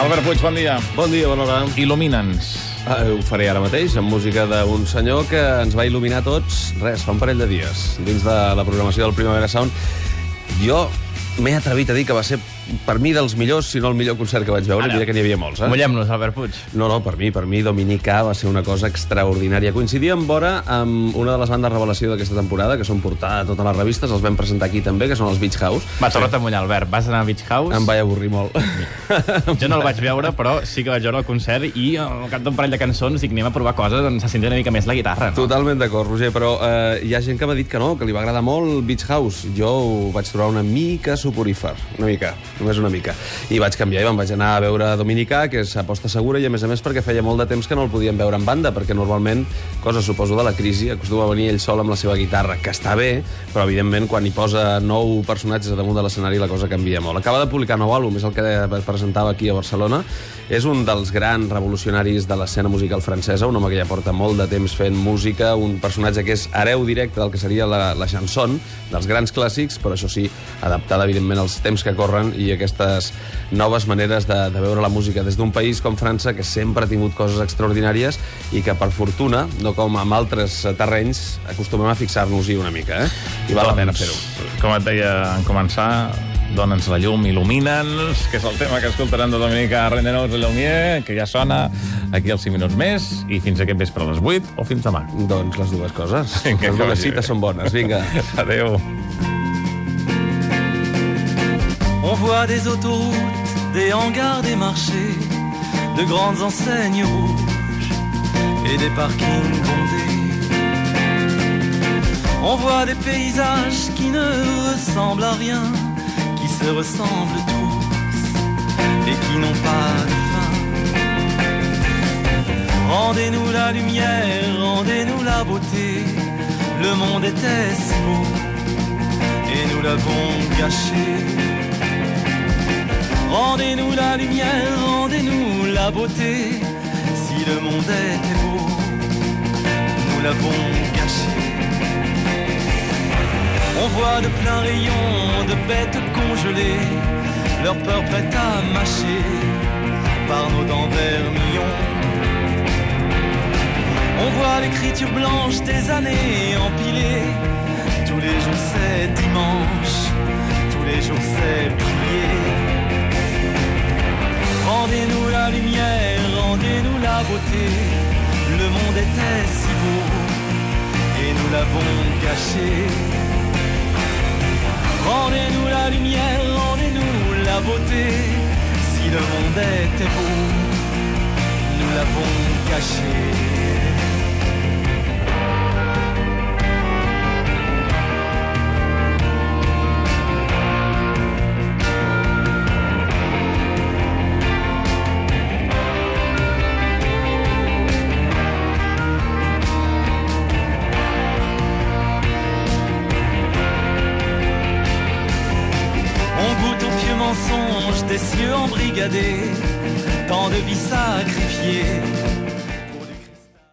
Albert Puig, bon dia. Bon dia, bona hora. Il·lumina'ns. Ah, ho faré ara mateix, amb música d'un senyor que ens va il·luminar tots, res, fa un parell de dies, dins de la programació del Primavera Sound. Jo m'he atrevit a dir que va ser, per mi, dels millors, si no el millor concert que vaig veure, Ara, mira que n'hi havia molts, eh? Mullem-nos, Albert Puig. No, no, per mi, per mi, Dominica va ser una cosa extraordinària. Coincidia en vora amb una de les bandes revelació d'aquesta temporada, que són portada a totes les revistes, els vam presentar aquí també, que són els Beach House. Va, torna't a mullar, Albert. Vas anar a Beach House? Em vaig avorrir molt. Jo no el vaig veure, però sí que vaig veure el concert i al cap d'un parell de cançons dic, anem a provar coses on se senti una mica més la guitarra. No? Totalment d'acord, Roger, però eh, hi ha gent que m'ha dit que no, que li va agradar molt Beach House. Jo ho vaig trobar una mica suporífer, una mica, només una mica. I vaig canviar i me'n vaig anar a veure Dominicà, que és aposta segura, i a més a més perquè feia molt de temps que no el podíem veure en banda, perquè normalment, cosa suposo de la crisi, acostuma a venir ell sol amb la seva guitarra, que està bé, però evidentment quan hi posa nou personatges damunt de l'escenari la cosa canvia molt. Acaba de publicar nou àlbum, és el que presentava aquí a Barcelona. És un dels grans revolucionaris de l'escena musical francesa, un home que ja porta molt de temps fent música, un personatge que és hereu directe del que seria la, la chanson, dels grans clàssics, però això sí, adaptada evidentment als temps que corren i aquestes noves maneres de, de veure la música des d'un país com França, que sempre ha tingut coses extraordinàries i que, per fortuna, no com amb altres terrenys, acostumem a fixar-nos-hi una mica, eh? I val la pena fer-ho. Com et deia en començar, dona'ns la llum, il·lumina'ns, que és el tema que escoltaran de Dominica Rendenos de Laumier, que ja sona aquí als 5 minuts més, i fins aquest vespre a les 8 o fins demà. Doncs les dues coses. Vinga, les dues cites bé. són bones. Vinga. Adéu. On voit des autoroutes, des hangars, des marchés, de grandes enseignes rouges et des parkings bondés. On voit des paysages qui ne ressemblent à rien, qui se ressemblent tous et qui n'ont pas de fin. Rendez-nous la lumière, rendez-nous la beauté. Le monde était si beau et nous l'avons gâché. Rendez-nous la lumière, rendez-nous la beauté. Si le monde était beau, nous l'avons gâché. On voit de pleins rayons de bêtes congelées, leur peur prête à mâcher par nos dents vermillons. On voit l'écriture blanche des années empilées. Tous les jours c'est dimanche, beauté. Le monde était si beau et nous l'avons gâché. Rendez-nous la lumière, rendez-nous la beauté. Si le monde était beau, nous l'avons gâché. Mensonges des cieux embrigadés, tant de vies sacrifiées